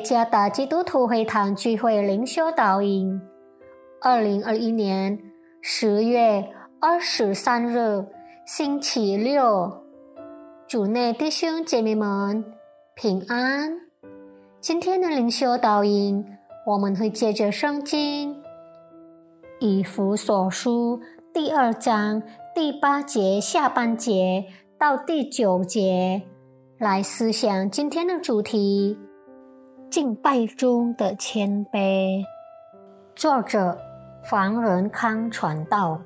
加达基督徒会堂聚会灵修导引，二零二一年十月二十三日星期六，主内弟兄姐妹们平安。今天的灵修导引，我们会借着圣经以弗所书第二章第八节下半节到第九节来思想今天的主题。敬拜中的谦卑。作者：黄仁康传道，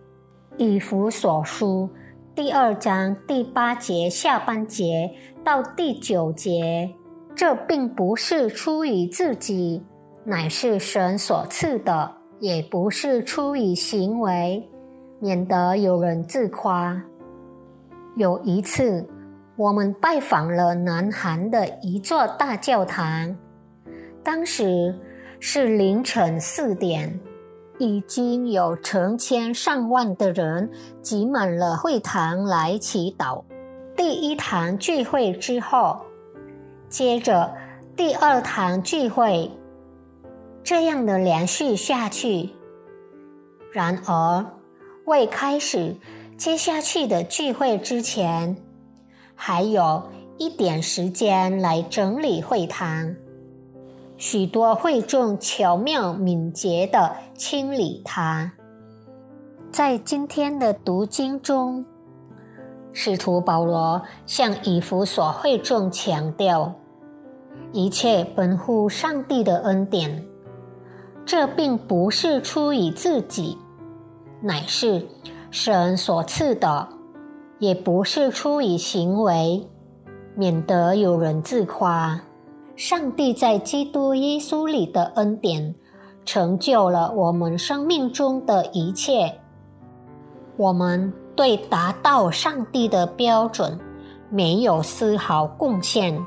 以弗所书第二章第八节下半节到第九节。这并不是出于自己，乃是神所赐的；也不是出于行为，免得有人自夸。有一次，我们拜访了南韩的一座大教堂。当时是凌晨四点，已经有成千上万的人挤满了会堂来祈祷。第一堂聚会之后，接着第二堂聚会，这样的连续下去。然而，未开始接下去的聚会之前，还有一点时间来整理会堂。许多会众巧妙敏捷地清理它。在今天的读经中，使徒保罗向以弗所会众强调：一切本乎上帝的恩典，这并不是出于自己，乃是神所赐的；也不是出于行为，免得有人自夸。上帝在基督耶稣里的恩典，成就了我们生命中的一切。我们对达到上帝的标准没有丝毫贡献，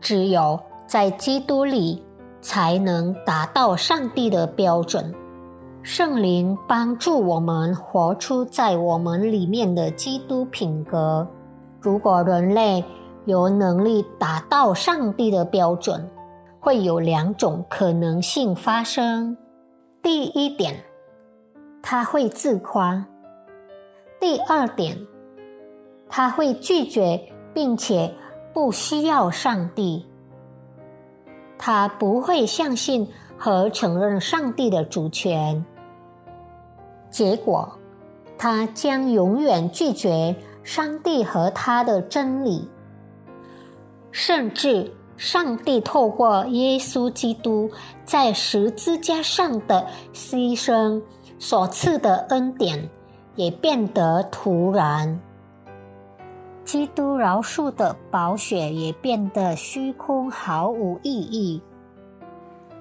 只有在基督里才能达到上帝的标准。圣灵帮助我们活出在我们里面的基督品格。如果人类，有能力达到上帝的标准，会有两种可能性发生。第一点，他会自夸；第二点，他会拒绝并且不需要上帝。他不会相信和承认上帝的主权，结果他将永远拒绝上帝和他的真理。甚至，上帝透过耶稣基督在十字架上的牺牲所赐的恩典，也变得突然。基督饶恕的宝血也变得虚空，毫无意义。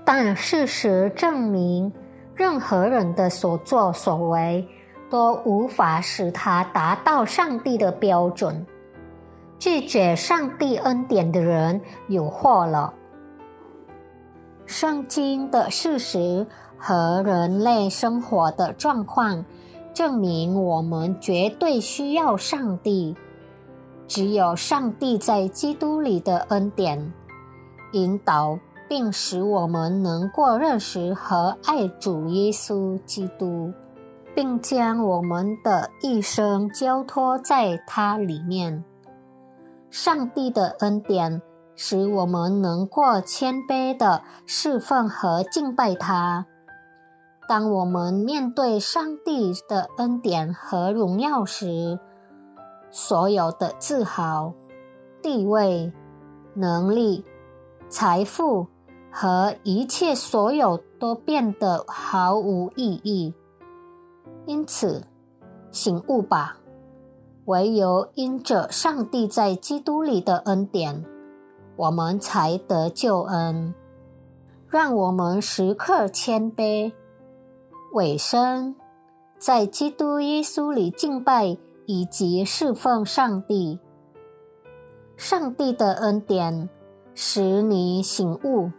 但事实证明，任何人的所作所为都无法使他达到上帝的标准。拒绝上帝恩典的人有祸了。圣经的事实和人类生活的状况证明，我们绝对需要上帝。只有上帝在基督里的恩典引导，并使我们能够认识和爱主耶稣基督，并将我们的一生交托在他里面。上帝的恩典使我们能过谦卑的侍奉和敬拜他。当我们面对上帝的恩典和荣耀时，所有的自豪、地位、能力、财富和一切所有都变得毫无意义。因此，醒悟吧！唯有因着上帝在基督里的恩典，我们才得救恩。让我们时刻谦卑、委身，在基督耶稣里敬拜以及侍奉上帝。上帝的恩典使你醒悟，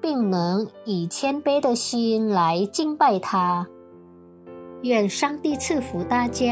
并能以谦卑的心来敬拜他。愿上帝赐福大家。